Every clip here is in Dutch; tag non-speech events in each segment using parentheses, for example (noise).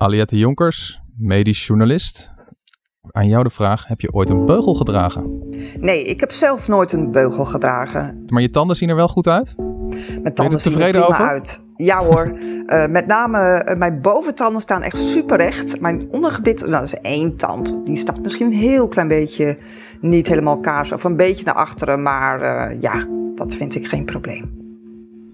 Aliette Jonkers, medisch journalist. Aan jou de vraag, heb je ooit een beugel gedragen? Nee, ik heb zelf nooit een beugel gedragen. Maar je tanden zien er wel goed uit? Mijn tanden zien er prima over? uit. Ja hoor, uh, (laughs) met name uh, mijn boventanden staan echt super recht. Mijn ondergebit, nou dat is één tand, die staat misschien een heel klein beetje niet helemaal kaars of een beetje naar achteren. Maar uh, ja, dat vind ik geen probleem.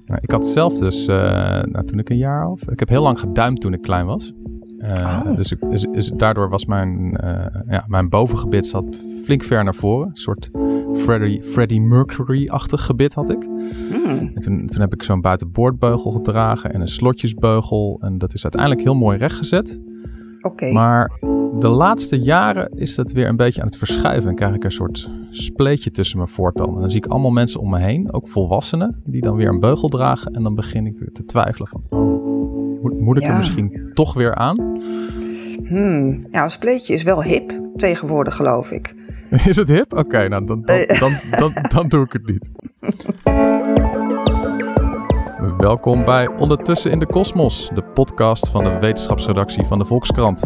Nou, ik had zelf dus, nou, toen ik een jaar of... Ik heb heel lang geduimd toen ik klein was. Uh, oh. dus, dus, dus, daardoor was mijn, uh, ja, mijn bovengebit zat flink ver naar voren. Een soort Freddie, Freddie Mercury-achtig gebit had ik. Mm. En toen, toen heb ik zo'n buitenboordbeugel gedragen en een slotjesbeugel. En dat is uiteindelijk heel mooi rechtgezet. Oké. Maar de laatste jaren is dat weer een beetje aan het verschuiven. En krijg ik een soort spleetje tussen mijn voortanden. En dan zie ik allemaal mensen om me heen, ook volwassenen, die dan weer een beugel dragen. En dan begin ik te twijfelen van, moet, ik er misschien toch weer aan? Hmm, ja, een spleetje is wel hip tegenwoordig, geloof ik. (laughs) Is het hip? Oké, nou dan, dan, dan, dan, dan, doe ik het niet. Welkom bij Ondertussen in de Kosmos, de podcast van de wetenschapsredactie van de Volkskrant.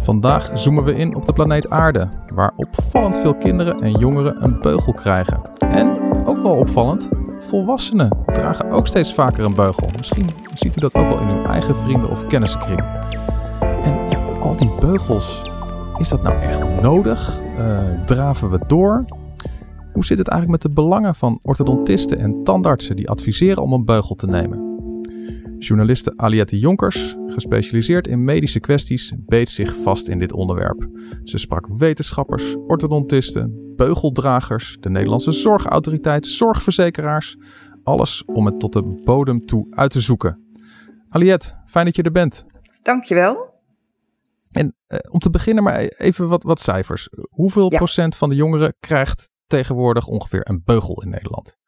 Vandaag zoomen we in op de planeet Aarde, waar opvallend veel kinderen en jongeren een beugel krijgen. En ook wel opvallend, volwassenen dragen ook steeds vaker een beugel. Misschien ziet u dat ook wel in uw eigen vrienden- of kennissenkring. En ja, al die beugels, is dat nou echt nodig? Uh, draven we door? Hoe zit het eigenlijk met de belangen van orthodontisten en tandartsen die adviseren om een beugel te nemen? Journaliste Aliette Jonkers, gespecialiseerd in medische kwesties, beet zich vast in dit onderwerp. Ze sprak wetenschappers, orthodontisten, beugeldragers, de Nederlandse Zorgautoriteit, zorgverzekeraars. Alles om het tot de bodem toe uit te zoeken. Aliette, fijn dat je er bent. Dankjewel. En eh, om te beginnen maar even wat, wat cijfers. Hoeveel procent van de jongeren krijgt tegenwoordig ongeveer een beugel in Nederland?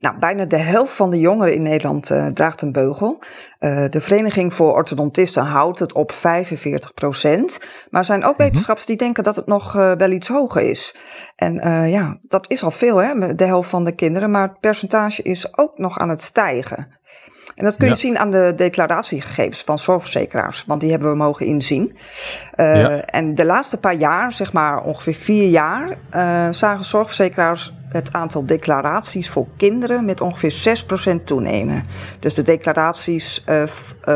Nou, bijna de helft van de jongeren in Nederland uh, draagt een beugel. Uh, de Vereniging voor Orthodontisten houdt het op 45 procent. Maar er zijn ook mhm. wetenschappers die denken dat het nog uh, wel iets hoger is. En ja, dat is al veel, hè, de helft van de kinderen. Maar het percentage is ook nog aan het stijgen. En dat kun je zien aan de declaratiegegevens van zorgverzekeraars, want die hebben we mogen inzien. Uh, En de laatste paar jaar, zeg maar ongeveer vier jaar, uh, zagen zorgverzekeraars het aantal declaraties voor kinderen met ongeveer 6% toenemen. Dus de declaraties uh,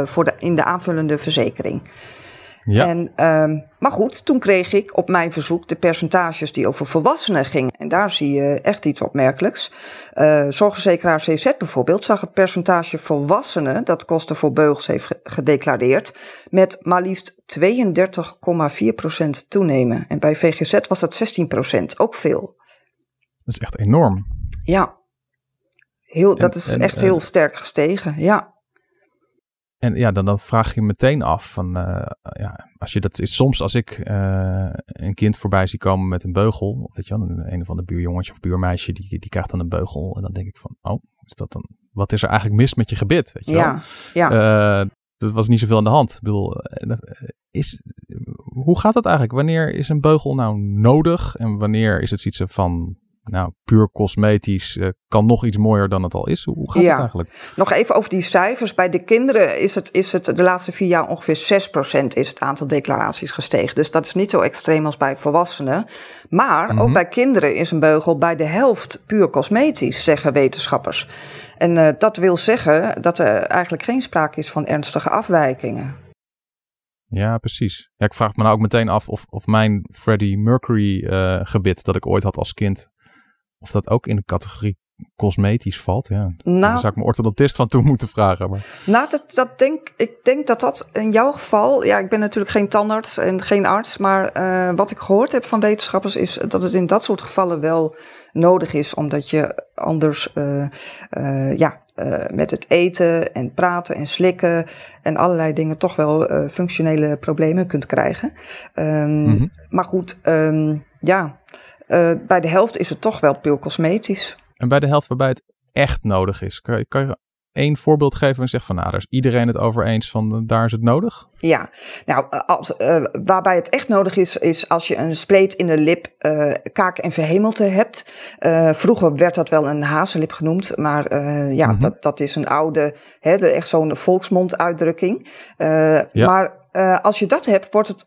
voor de, in de aanvullende verzekering. Ja. En, uh, maar goed, toen kreeg ik op mijn verzoek de percentages die over volwassenen gingen. En daar zie je echt iets opmerkelijks. Uh, zorgverzekeraar CZ bijvoorbeeld zag het percentage volwassenen dat kosten voor beugels heeft gedeclareerd met maar liefst 32,4% toenemen. En bij VGZ was dat 16%, ook veel. Dat is echt enorm. Ja, heel, dat is echt heel sterk gestegen, ja. En ja, dan, dan vraag je je meteen af van, uh, ja, als je dat is, soms als ik uh, een kind voorbij zie komen met een beugel, weet je wel, een, een of ander buurjongetje of buurmeisje, die, die krijgt dan een beugel. En dan denk ik van, oh, is dat dan, wat is er eigenlijk mis met je gebit, weet je ja, wel? Ja, uh, er was niet zoveel aan de hand. Ik bedoel, is, hoe gaat dat eigenlijk? Wanneer is een beugel nou nodig? En wanneer is het iets van, nou, puur cosmetisch uh, kan nog iets mooier dan het al is. Hoe, gaat het eigenlijk? Nog even over die cijfers. Bij de kinderen is het, is het de laatste vier jaar ongeveer 6% is het aantal declaraties gestegen. Dus dat is niet zo extreem als bij volwassenen. Maar ook mhm. bij kinderen is een beugel bij de helft puur cosmetisch, zeggen wetenschappers. En uh, dat wil zeggen dat er eigenlijk geen sprake is van ernstige afwijkingen. Ja, precies. Ja, ik vraag me nou ook meteen af of, of mijn Freddie Mercury uh, gebit dat ik ooit had als kind of dat ook in de categorie cosmetisch valt. Ja. Nou, Daar zou ik mijn orthodontist van toe moeten vragen. Maar. Nou, dat, dat denk, ik denk dat dat in jouw geval... Ja, ik ben natuurlijk geen tandarts en geen arts... maar uh, wat ik gehoord heb van wetenschappers... is dat het in dat soort gevallen wel nodig is... omdat je anders uh, uh, ja, met het eten en praten en slikken... en allerlei dingen toch wel functionele problemen kunt krijgen. Um, mm -hmm. Maar goed, um, ja... Uh, bij de helft is het toch wel puur cosmetisch. En bij de helft waarbij het echt nodig is, kan je, kan je één voorbeeld geven en zeggen van nou, daar is iedereen het over eens van uh, daar is het nodig? Ja, nou, eh, als, uh, waarbij het echt nodig is, is als je een spleet in de lip, uh, kaak en verhemelte hebt. vroeger werd dat wel een hazenlip genoemd, maar ja, mm -hmm. dat, dat is een oude, hè, echt zo'n volksmonduitdrukking. Ja. Maar als je dat hebt, wordt, het,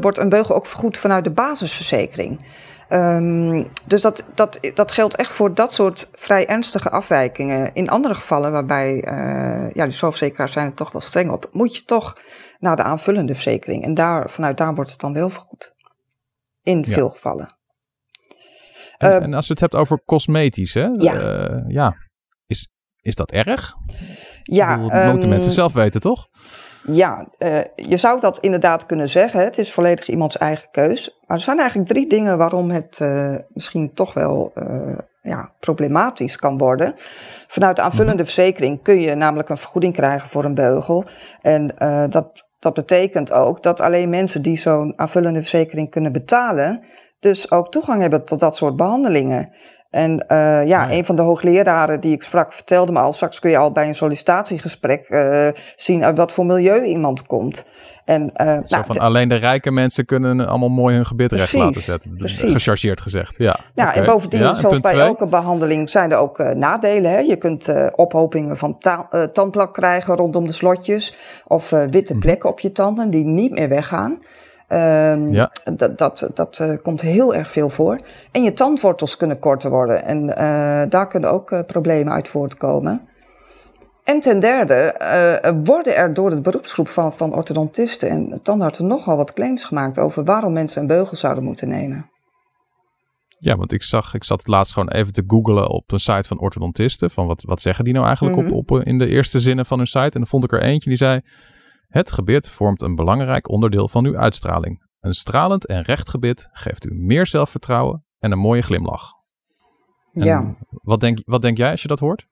wordt een beugel ook vergoed vanuit de basisverzekering. Um, dus dat, dat, dat geldt echt voor dat soort vrij ernstige afwijkingen. In andere gevallen, waarbij uh, ja, de zorgverzekeraars zijn er toch wel streng op, moet je toch naar de aanvullende verzekering. En daar, vanuit daar wordt het dan wel vergoed. In ja. veel gevallen. En, en, als je het hebt over cosmetisch, hè? Ja. ja. Is, is dat erg? Ja. Dat moeten um, mensen zelf weten, toch? Ja, uh, je zou dat inderdaad kunnen zeggen. Het is volledig iemands eigen keus. Maar er zijn eigenlijk drie dingen waarom het uh, misschien toch wel uh, ja, problematisch kan worden. Vanuit de aanvullende -hmm. verzekering kun je namelijk een vergoeding krijgen voor een beugel. En dat, dat betekent ook dat alleen mensen die zo'n aanvullende verzekering kunnen betalen, dus ook toegang hebben tot dat soort behandelingen. En uh, ja, een van de hoogleraren die ik sprak vertelde me al, straks kun je al bij een sollicitatiegesprek uh, zien uit wat voor milieu iemand komt. En, uh, Zo nou, van alleen de rijke mensen kunnen allemaal mooi hun gebit recht laten zetten. Precies. Gechargeerd gezegd, ja. Okay. en bovendien, ja, en zoals bij twee? elke behandeling, zijn er ook uh, nadelen. Hè? Je kunt uh, ophopingen van ta- tandplak krijgen rondom de slotjes. Of witte plekken op je tanden die niet meer weggaan. Um, ja. Dat, dat, dat uh, komt heel erg veel voor. En je tandwortels kunnen korter worden. En uh, daar kunnen ook uh, problemen uit voortkomen. En ten derde worden er door de beroepsgroep van, van orthodontisten en tandartsen nogal wat claims gemaakt over waarom mensen een beugel zouden moeten nemen. Ja, want ik zag, ik zat laatst gewoon even te googlen op een site van orthodontisten. Van wat, wat zeggen die nou eigenlijk op, op, in de eerste zinnen van hun site? En dan vond ik er eentje die zei. Het gebit vormt een belangrijk onderdeel van uw uitstraling. Een stralend en recht gebit geeft u meer zelfvertrouwen en een mooie glimlach. En ja. Wat denk, wat denk jij als je dat hoort?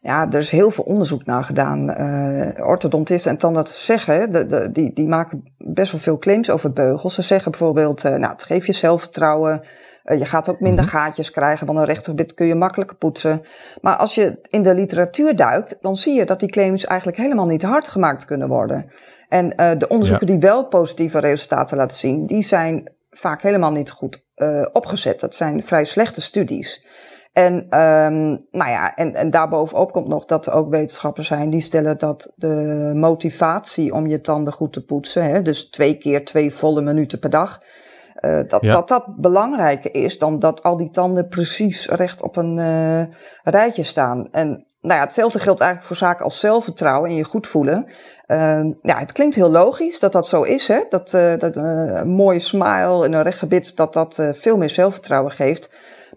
Ja, er is heel veel onderzoek naar gedaan. Uh, orthodontisten en tandartsen zeggen, de, de, die, die maken best wel veel claims over beugels. Ze zeggen bijvoorbeeld, uh, nou, het geeft je zelfvertrouwen. Uh, je gaat ook minder mm-hmm. gaatjes krijgen, want een rechtergebit kun je makkelijker poetsen. Maar als je in de literatuur duikt, dan zie je dat die claims eigenlijk helemaal niet hard gemaakt kunnen worden. En de onderzoeken ja. die wel positieve resultaten laten zien, die zijn vaak helemaal niet goed opgezet. Dat zijn vrij slechte studies. En, um, nou ja, en, en daarbovenop komt nog dat er ook wetenschappers zijn die stellen dat de motivatie om je tanden goed te poetsen, hè, dus twee keer twee volle minuten per dag, uh, dat, ja. dat dat belangrijker is dan dat al die tanden precies recht op een uh, rijtje staan. En nou ja, hetzelfde geldt eigenlijk voor zaken als zelfvertrouwen en je goed voelen. Uh, ja, het klinkt heel logisch dat dat zo is, hè? dat, dat een mooie smile en een recht gebit, dat dat veel meer zelfvertrouwen geeft.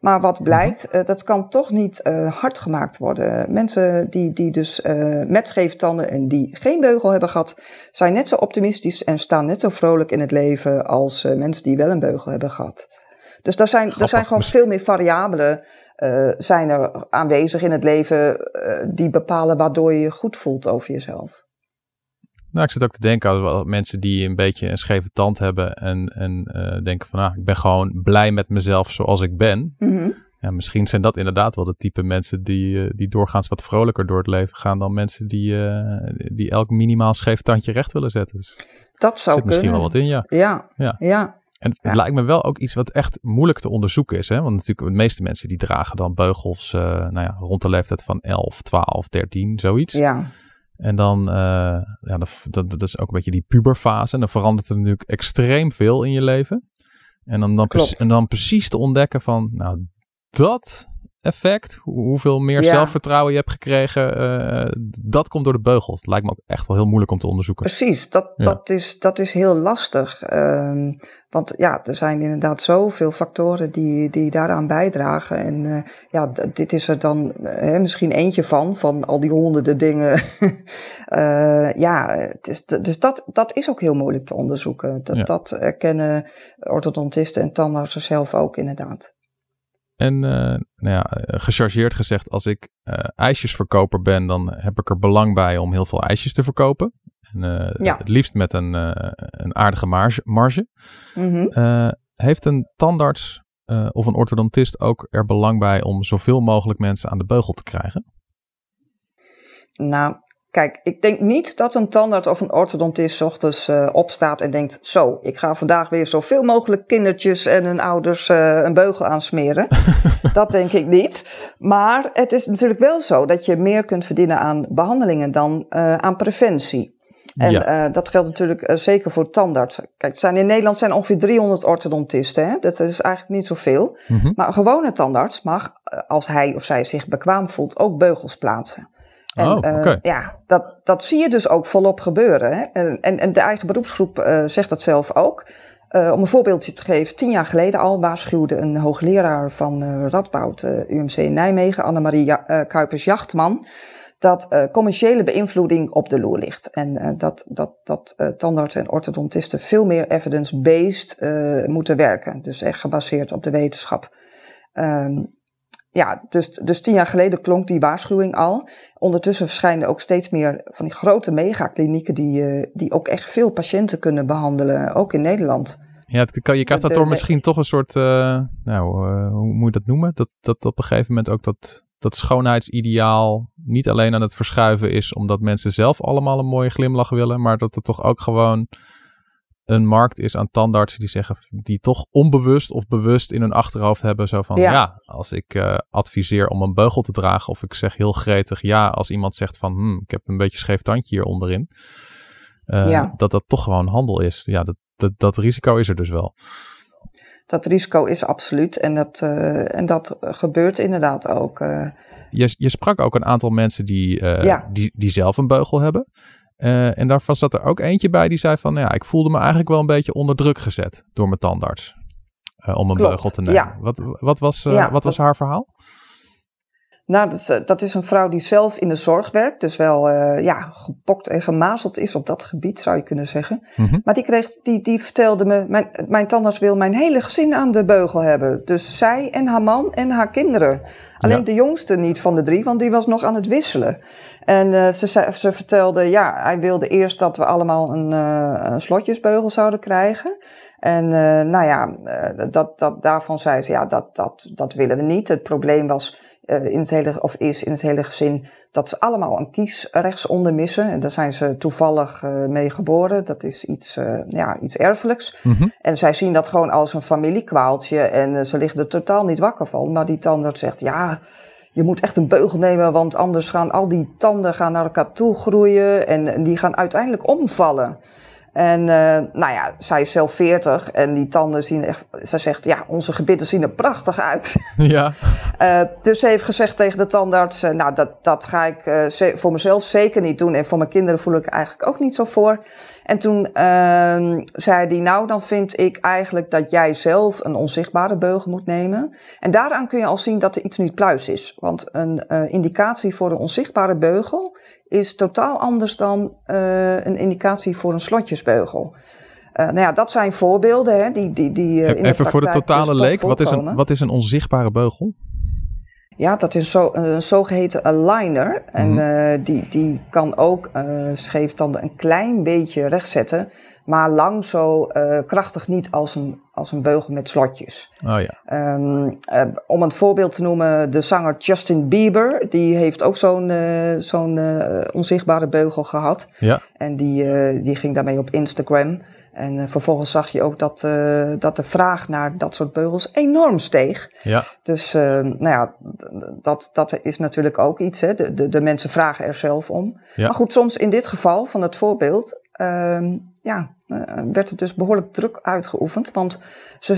Maar wat blijkt, uh, dat kan toch niet uh, hard gemaakt worden. Mensen die, die dus uh, met scheve tanden en die geen beugel hebben gehad, zijn net zo optimistisch en staan net zo vrolijk in het leven als mensen die wel een beugel hebben gehad. Dus daar zijn, er zijn gewoon veel meer variabelen zijn er aanwezig in het leven die bepalen waardoor je je goed voelt over jezelf. Nou, ik zit ook te denken aan mensen die een beetje een scheve tand hebben en, en uh, denken van, ah, ik ben gewoon blij met mezelf zoals ik ben. Mm-hmm. Ja, misschien zijn dat inderdaad wel de type mensen die, uh, die doorgaans wat vrolijker door het leven gaan dan mensen die, uh, die elk minimaal scheef tandje recht willen zetten. Dus dat zou zit misschien wel wat in, ja. Ja, ja. ja. En het, het lijkt me wel ook iets wat echt moeilijk te onderzoeken is. Hè? Want natuurlijk de meeste mensen die dragen dan beugels nou ja, rond de leeftijd van 11, 12, 13, zoiets. Ja. En dan, uh, ja, dat, dat, dat, is ook een beetje die puberfase. En dan verandert er natuurlijk extreem veel in je leven. En dan, dan, en dan precies te ontdekken van, nou, dat effect, hoeveel meer ja. zelfvertrouwen je hebt gekregen, uh, dat komt door de beugel. Het lijkt me ook echt wel heel moeilijk om te onderzoeken. Precies, dat, ja. dat, is, dat is heel lastig. Um, want ja, er zijn inderdaad zoveel factoren die, die daaraan bijdragen. En uh, ja, dit is er dan uh, misschien eentje van, van al die honderden dingen. uh, (laughs) ja, het is, dus dat, dat is ook heel moeilijk te onderzoeken. Dat, ja. dat erkennen orthodontisten en tandartsen zelf ook inderdaad. En uh, nou ja, gechargeerd gezegd, als ik uh, ijsjesverkoper ben, dan heb ik er belang bij om heel veel ijsjes te verkopen. En, uh, ja. Het liefst met een, een aardige marge. marge. Mm-hmm. heeft een tandarts of een orthodontist ook er belang bij om zoveel mogelijk mensen aan de beugel te krijgen? Nou, Kijk, ik denk niet dat een tandarts of een orthodontist ochtends uh, opstaat en denkt: Zo, ik ga vandaag weer zoveel mogelijk kindertjes en hun ouders uh, een beugel aansmeren. (laughs) dat denk ik niet. Maar het is natuurlijk wel zo dat je meer kunt verdienen aan behandelingen dan uh, aan preventie. En ja. dat geldt natuurlijk zeker voor tandarts. Kijk, zijn, in Nederland zijn ongeveer 300 orthodontisten. Hè? Dat is eigenlijk niet zoveel. Mm Maar een gewone tandarts mag, als hij of zij zich bekwaam voelt, ook beugels plaatsen. En oh, okay. ja, dat, dat zie je dus ook volop gebeuren. Hè? En, en, en de eigen beroepsgroep zegt dat zelf ook. Uh, om een voorbeeldje te geven, tien jaar geleden al waarschuwde een hoogleraar van Radboud UMC in Nijmegen, Annemarie ja Kuipers-Jachtman, dat commerciële beïnvloeding op de loer ligt. En dat, dat, dat tandartsen en orthodontisten veel meer evidence-based moeten werken. Dus echt gebaseerd op de wetenschap. Um, ja, dus, dus tien jaar geleden klonk die waarschuwing al. Ondertussen verschijnen ook steeds meer van die grote megaklinieken die, uh, die ook echt veel patiënten kunnen behandelen, ook in Nederland. Ja, kan, je krijgt dat door misschien toch een soort, uh, nou, uh, hoe moet je dat noemen? Dat, dat op een gegeven moment ook dat, dat schoonheidsideaal niet alleen aan het verschuiven is omdat mensen zelf allemaal een mooie glimlach willen, maar dat het toch ook gewoon een markt is aan tandartsen die zeggen, die toch onbewust of bewust in hun achterhoofd hebben. Zo van ja, als ik uh, adviseer om een beugel te dragen, of ik zeg heel gretig ja, als iemand zegt van hm, ik heb een beetje scheef tandje hier onderin. Uh, ja. Dat dat toch gewoon handel is. Ja, dat, dat, dat risico is er dus wel. Dat risico is absoluut en dat, uh, en dat gebeurt inderdaad ook. Je, je sprak ook een aantal mensen die, ja. die, die zelf een beugel hebben. Uh, en daarvan zat er ook eentje bij die zei van, nou ja, ik voelde me eigenlijk wel een beetje onder druk gezet door mijn tandarts. Uh, om een Klopt, beugel te nemen. Ja. Wat, wat was, uh, ja, wat was haar verhaal? Nou, dat is, dat is, een vrouw die zelf in de zorg werkt. Dus wel ja, gepokt en gemazeld is op dat gebied, zou je kunnen zeggen. Mm -hmm. Maar die, kreeg, die, die vertelde me, mijn, mijn tandarts wil mijn hele gezin aan de beugel hebben. Dus zij en haar man en haar kinderen. Alleen ja. de jongste niet van de drie, want die was nog aan het wisselen. En uh, ze, ze vertelde, ja, hij wilde eerst dat we allemaal een, uh, een slotjesbeugel zouden krijgen. En uh, nou ja, dat, dat, daarvan zei ze, ja, dat, dat, dat willen we niet. Het probleem was in het hele, of is in het hele gezin dat ze allemaal een kies rechtsonder missen. En daar zijn ze toevallig mee geboren. Dat is iets, ja, iets erfelijks. Mm -hmm. En zij zien dat gewoon als een familiekwaaltje. En ze liggen er totaal niet wakker van. Maar die tandarts zegt, ja je moet echt een beugel nemen, want anders gaan al die tanden gaan naar elkaar toe groeien en die gaan uiteindelijk omvallen. En uh, nou ja, zij is zelf 40 en die tanden zien echt. Zij zegt: Ja, onze gebitten zien er prachtig uit. (laughs) Ja. uh, (laughs) dus ze heeft gezegd tegen de tandarts: uh, Nou, dat, dat ga ik voor mezelf zeker niet doen. En voor mijn kinderen voel ik eigenlijk ook niet zo voor. En toen uh, zei hij, nou dan vind ik eigenlijk dat jij zelf een onzichtbare beugel moet nemen. En daaraan kun je al zien dat er iets niet pluis is. Want een indicatie voor een onzichtbare beugel is totaal anders dan uh, een indicatie voor een slotjesbeugel. Uh, nou ja, dat zijn voorbeelden hè, die, die, die in Even de voor de totale leek, wat is, een, wat is een onzichtbare beugel? Ja, dat is zo, een zogeheten aligner. En mm uh, die, die kan ook uh, scheeftanden een klein beetje rechtzetten. Maar lang zo uh, krachtig niet als een, als een beugel met slotjes. Oh ja. Um, om een voorbeeld te noemen, de zanger Justin Bieber. Die heeft ook zo'n zo'n onzichtbare beugel gehad. Ja. En die, die ging daarmee op Instagram. En uh, vervolgens zag je ook dat, uh, dat de vraag naar dat soort beugels enorm steeg. Ja. Dus uh, nou ja, dat, dat is natuurlijk ook iets. Hè. De, de, de mensen vragen er zelf om. Ja. Maar goed, soms in dit geval van het voorbeeld, ehm, ja, werd er dus behoorlijk druk uitgeoefend. Want ze,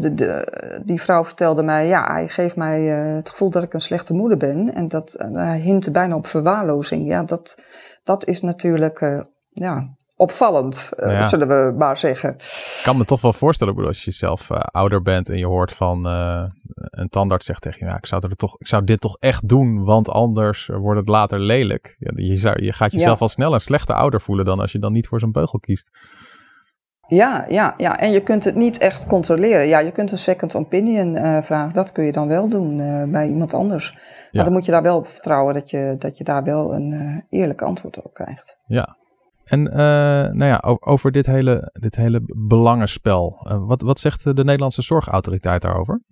de, de, die vrouw vertelde mij, ja, hij geeft mij het gevoel dat ik een slechte moeder ben. En dat hij hintte bijna op verwaarlozing. Ja, dat, dat is natuurlijk ja, opvallend, uh, zullen we maar zeggen. Ik kan me toch wel voorstellen, bedoel, als je zelf uh, ouder bent en je hoort van uh, een tandarts zegt tegen je, ja, ik zou, er toch, ik zou dit toch echt doen, want anders wordt het later lelijk. Ja, je, zou, je gaat jezelf al snel een slechte ouder voelen dan als je dan niet voor zo'n beugel kiest. Ja, ja, ja, en je kunt het niet echt controleren. Ja, je kunt een second opinion uh, vragen. Dat kun je dan wel doen uh, bij iemand anders. Maar ja. dan moet je daar wel op vertrouwen dat je, dat je daar wel een uh, eerlijk antwoord op krijgt. Ja, en uh, nou ja, over dit hele, dit hele belangenspel. Uh, wat, wat zegt de Nederlandse Zorgautoriteit daarover?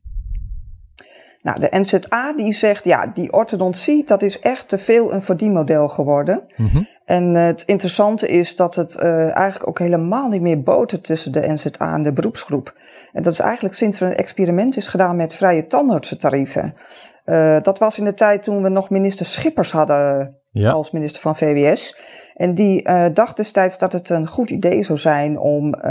Nou, de NZA die zegt, ja, die orthodontie, dat is echt te veel een verdienmodel geworden. Mm-hmm. En uh, het interessante is dat het eigenlijk ook helemaal niet meer botert tussen de NZA en de beroepsgroep. En dat is eigenlijk sinds er een experiment is gedaan met vrije tandartsentarieven. dat was in de tijd toen we nog minister Schippers hadden als minister van VWS. En die uh, dacht destijds dat het een goed idee zou zijn om uh,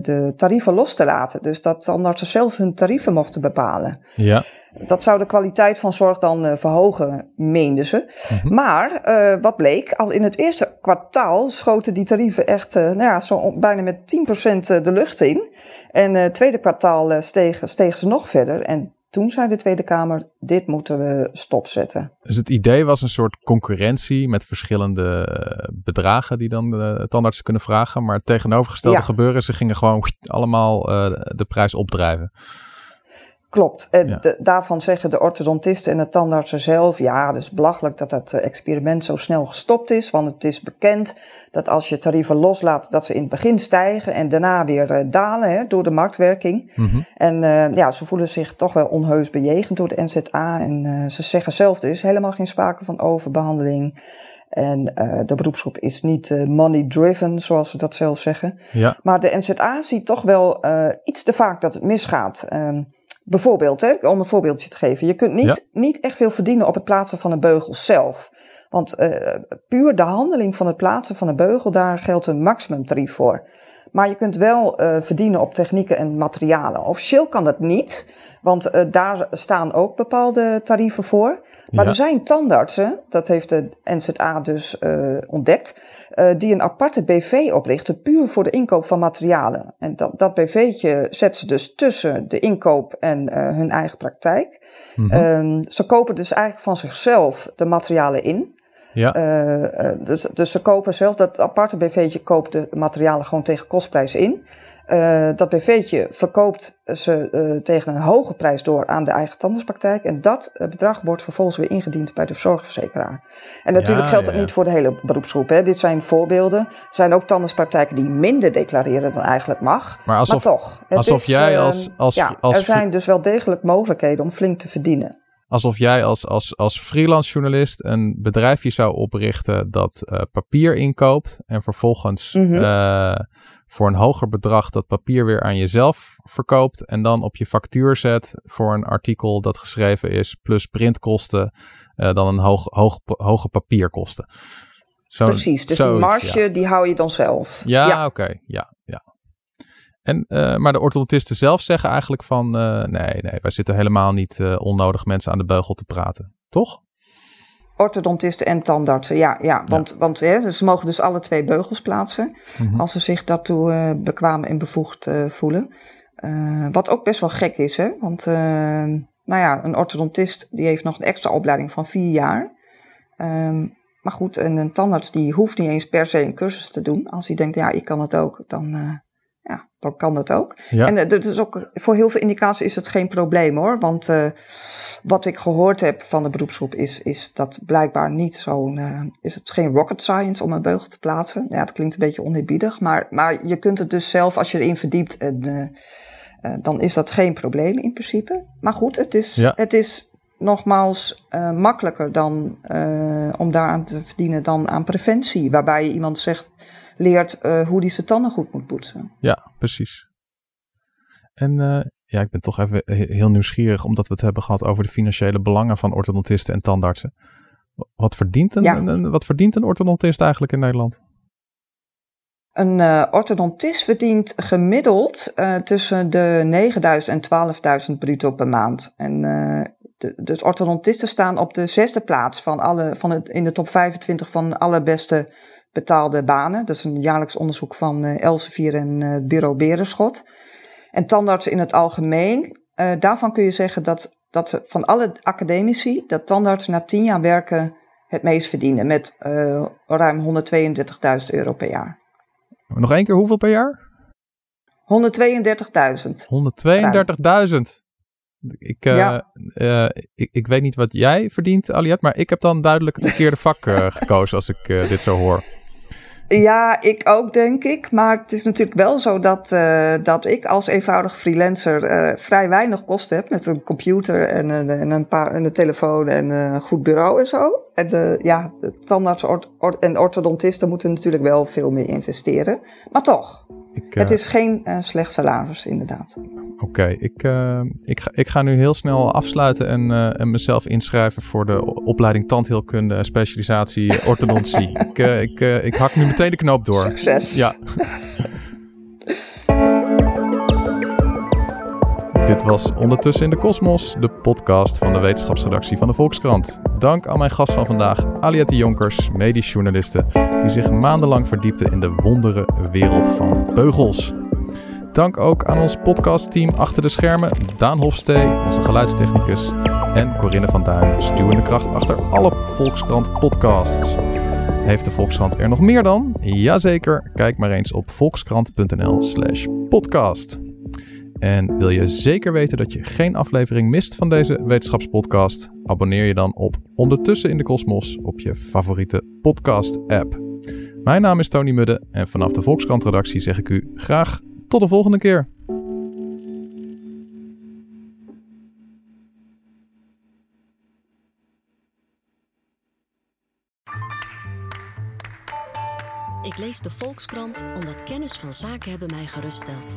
de tarieven los te laten. Dus dat tandartsen zelf hun tarieven mochten bepalen. Ja. Dat zou de kwaliteit van zorg dan uh, verhogen, meenden ze. Mm-hmm. Maar wat bleek, al in het eerste kwartaal schoten die tarieven echt nou ja, zo bijna met 10% de lucht in. En het tweede kwartaal stegen, stegen ze nog verder. En toen zei de Tweede Kamer, dit moeten we stopzetten. Dus het idee was een soort concurrentie met verschillende eh, bedragen die dan de tandartsen kunnen vragen. Maar het tegenovergestelde gebeuren, ze gingen gewoon allemaal uh, de prijs opdrijven. Klopt. En daarvan zeggen de orthodontisten en de tandartsen zelf: ja, het is belachelijk dat dat eh, experiment zo snel gestopt is. Want het is bekend dat als je tarieven loslaat, dat ze in het begin stijgen en daarna weer uh, dalen hè, door de marktwerking. Mhm. En uh, ja, ze voelen zich toch wel onheus bejegend door de NZA. En ze zeggen zelf: er is helemaal geen sprake van overbehandeling. En de beroepsgroep is niet money driven, zoals ze dat zelf zeggen. Ja. Maar de NZA ziet toch wel iets te vaak dat het misgaat. Ehm, Bijvoorbeeld, hè, om een voorbeeldje te geven. Je kunt niet, niet echt veel verdienen op het plaatsen van een beugel zelf. Want uh, puur de handeling van het plaatsen van een beugel, daar geldt een maximumtarief voor. Maar je kunt wel uh, verdienen op technieken en materialen. Officieel kan dat niet, want uh, daar staan ook bepaalde tarieven voor. Maar er zijn tandartsen, dat heeft de NZA dus uh, ontdekt, die een aparte BV oprichten puur voor de inkoop van materialen. En dat, dat BV'tje zet ze dus tussen de inkoop en hun eigen praktijk. Mm -hmm. ze kopen dus eigenlijk van zichzelf de materialen in. Ja. Uh, dus, dus ze kopen zelf, dat aparte BV'tje koopt de materialen gewoon tegen kostprijs in. Uh, dat BV'tje verkoopt ze uh, tegen een hoge prijs door aan de eigen tandartspraktijk. En dat bedrag wordt vervolgens weer ingediend bij de zorgverzekeraar. En natuurlijk ja, geldt dat ja. niet voor de hele beroepsgroep. Hè. Dit zijn voorbeelden. Er zijn ook tandartspraktijken die minder declareren dan eigenlijk mag. Maar, alsof, maar toch. Het alsof is, jij als, als, ja, als... Er zijn dus wel degelijk mogelijkheden om flink te verdienen alsof jij als, als, als freelance journalist een bedrijfje zou oprichten dat uh, papier inkoopt en vervolgens Mhm. uh, voor een hoger bedrag dat papier weer aan jezelf verkoopt en dan op je factuur zet voor een artikel dat geschreven is plus printkosten uh, dan een hoog, hoog, hoge papierkosten. Zo, Precies, dus zoiets, die marge ja. die hou je dan zelf. Ja, ja. oké, okay. ja. En, uh, maar de orthodontisten zelf zeggen eigenlijk van... Uh, nee, nee, wij zitten helemaal niet uh, onnodig mensen aan de beugel te praten. Toch? Orthodontisten en tandartsen, ja. ja want ja. want hè, ze mogen dus alle twee beugels plaatsen... Mhm. als ze zich daartoe bekwaam en bevoegd voelen. wat ook best wel gek is, hè. Want nou ja, een orthodontist die heeft nog een extra opleiding van vier jaar... Um, maar goed, en een tandarts die hoeft niet eens per se een cursus te doen. Als hij denkt, ja, ik kan het ook, dan ja, dan kan dat ook. Ja. En dat is ook, voor heel veel indicaties is het geen probleem hoor. Want uh, wat ik gehoord heb van de beroepsgroep is, is dat blijkbaar niet zo'n. Uh, is het geen rocket science om een beugel te plaatsen? Ja, het klinkt een beetje oneerbiedig. Maar, maar je kunt het dus zelf, als je erin verdiept, en, uh, dan is dat geen probleem in principe. Maar goed, het is, ja. het is nogmaals makkelijker dan om daaraan te verdienen dan aan preventie. Waarbij je iemand zegt leert uh, hoe die zijn tanden goed moet poetsen. Ja, precies. En ja, ik ben toch even heel nieuwsgierig, omdat we het hebben gehad over de financiële belangen van orthodontisten en tandartsen. Wat verdient een, ja. een, wat verdient een orthodontist eigenlijk in Nederland? Een uh, orthodontist verdient gemiddeld uh, tussen de 9.000 en 12.000 bruto per maand. En uh, de, dus orthodontisten staan op de zesde plaats van alle, van het, in de top 25 van alle beste betaalde banen. Dat is een jaarlijks onderzoek van uh, Elsevier en uh, bureau Berenschot. En tandartsen in het algemeen, uh, daarvan kun je zeggen dat, dat van alle academici, dat tandartsen na tien jaar werken het meest verdienen. Met ruim 132.000 euro per jaar. Nog één keer hoeveel per jaar? 132.000. 132.000. Ik, uh, ja. uh, ik, ik, weet niet wat jij verdient, Aliat, maar ik heb dan duidelijk het verkeerde (laughs) vak uh, gekozen als ik dit zo hoor. Ja, ik ook, denk ik. Maar het is natuurlijk wel zo dat, dat ik als eenvoudig freelancer vrij weinig kosten heb met een computer en, en, een, paar, en een telefoon en een goed bureau en zo. En de, ja, de tandarts en orthodontisten moeten natuurlijk wel veel meer investeren. Maar toch, ik, het is geen slecht salaris, inderdaad. Oké, ik, uh, ik, ga, ik ga nu heel snel afsluiten en, uh, en mezelf inschrijven voor de opleiding tandheelkunde, specialisatie orthodontie. (laughs) ik, uh, ik, ik hak nu meteen de knoop door. Succes. Ja. (laughs) Was Ondertussen in de Kosmos, de podcast van de wetenschapsredactie van de Volkskrant. Dank aan mijn gast van vandaag, Aliette Jonkers, medisch journaliste, die zich maandenlang verdiepte in de wondere wereld van beugels. Dank ook aan ons podcastteam achter de schermen, Daan Hofstee, onze geluidstechnicus, en Corinne van Duin, stuwende kracht achter alle Volkskrant podcasts. Heeft de Volkskrant er nog meer dan? Jazeker, kijk maar eens op volkskrant.nl slash podcast. En wil je zeker weten dat je geen aflevering mist van deze wetenschapspodcast? Abonneer je dan op Ondertussen in de Kosmos op je favoriete podcast-app. Mijn naam is Tony Mudde en vanaf de Volkskrant-redactie zeg ik u graag tot de volgende keer. Ik lees de Volkskrant omdat kennis van zaken hebben mij geruststelt.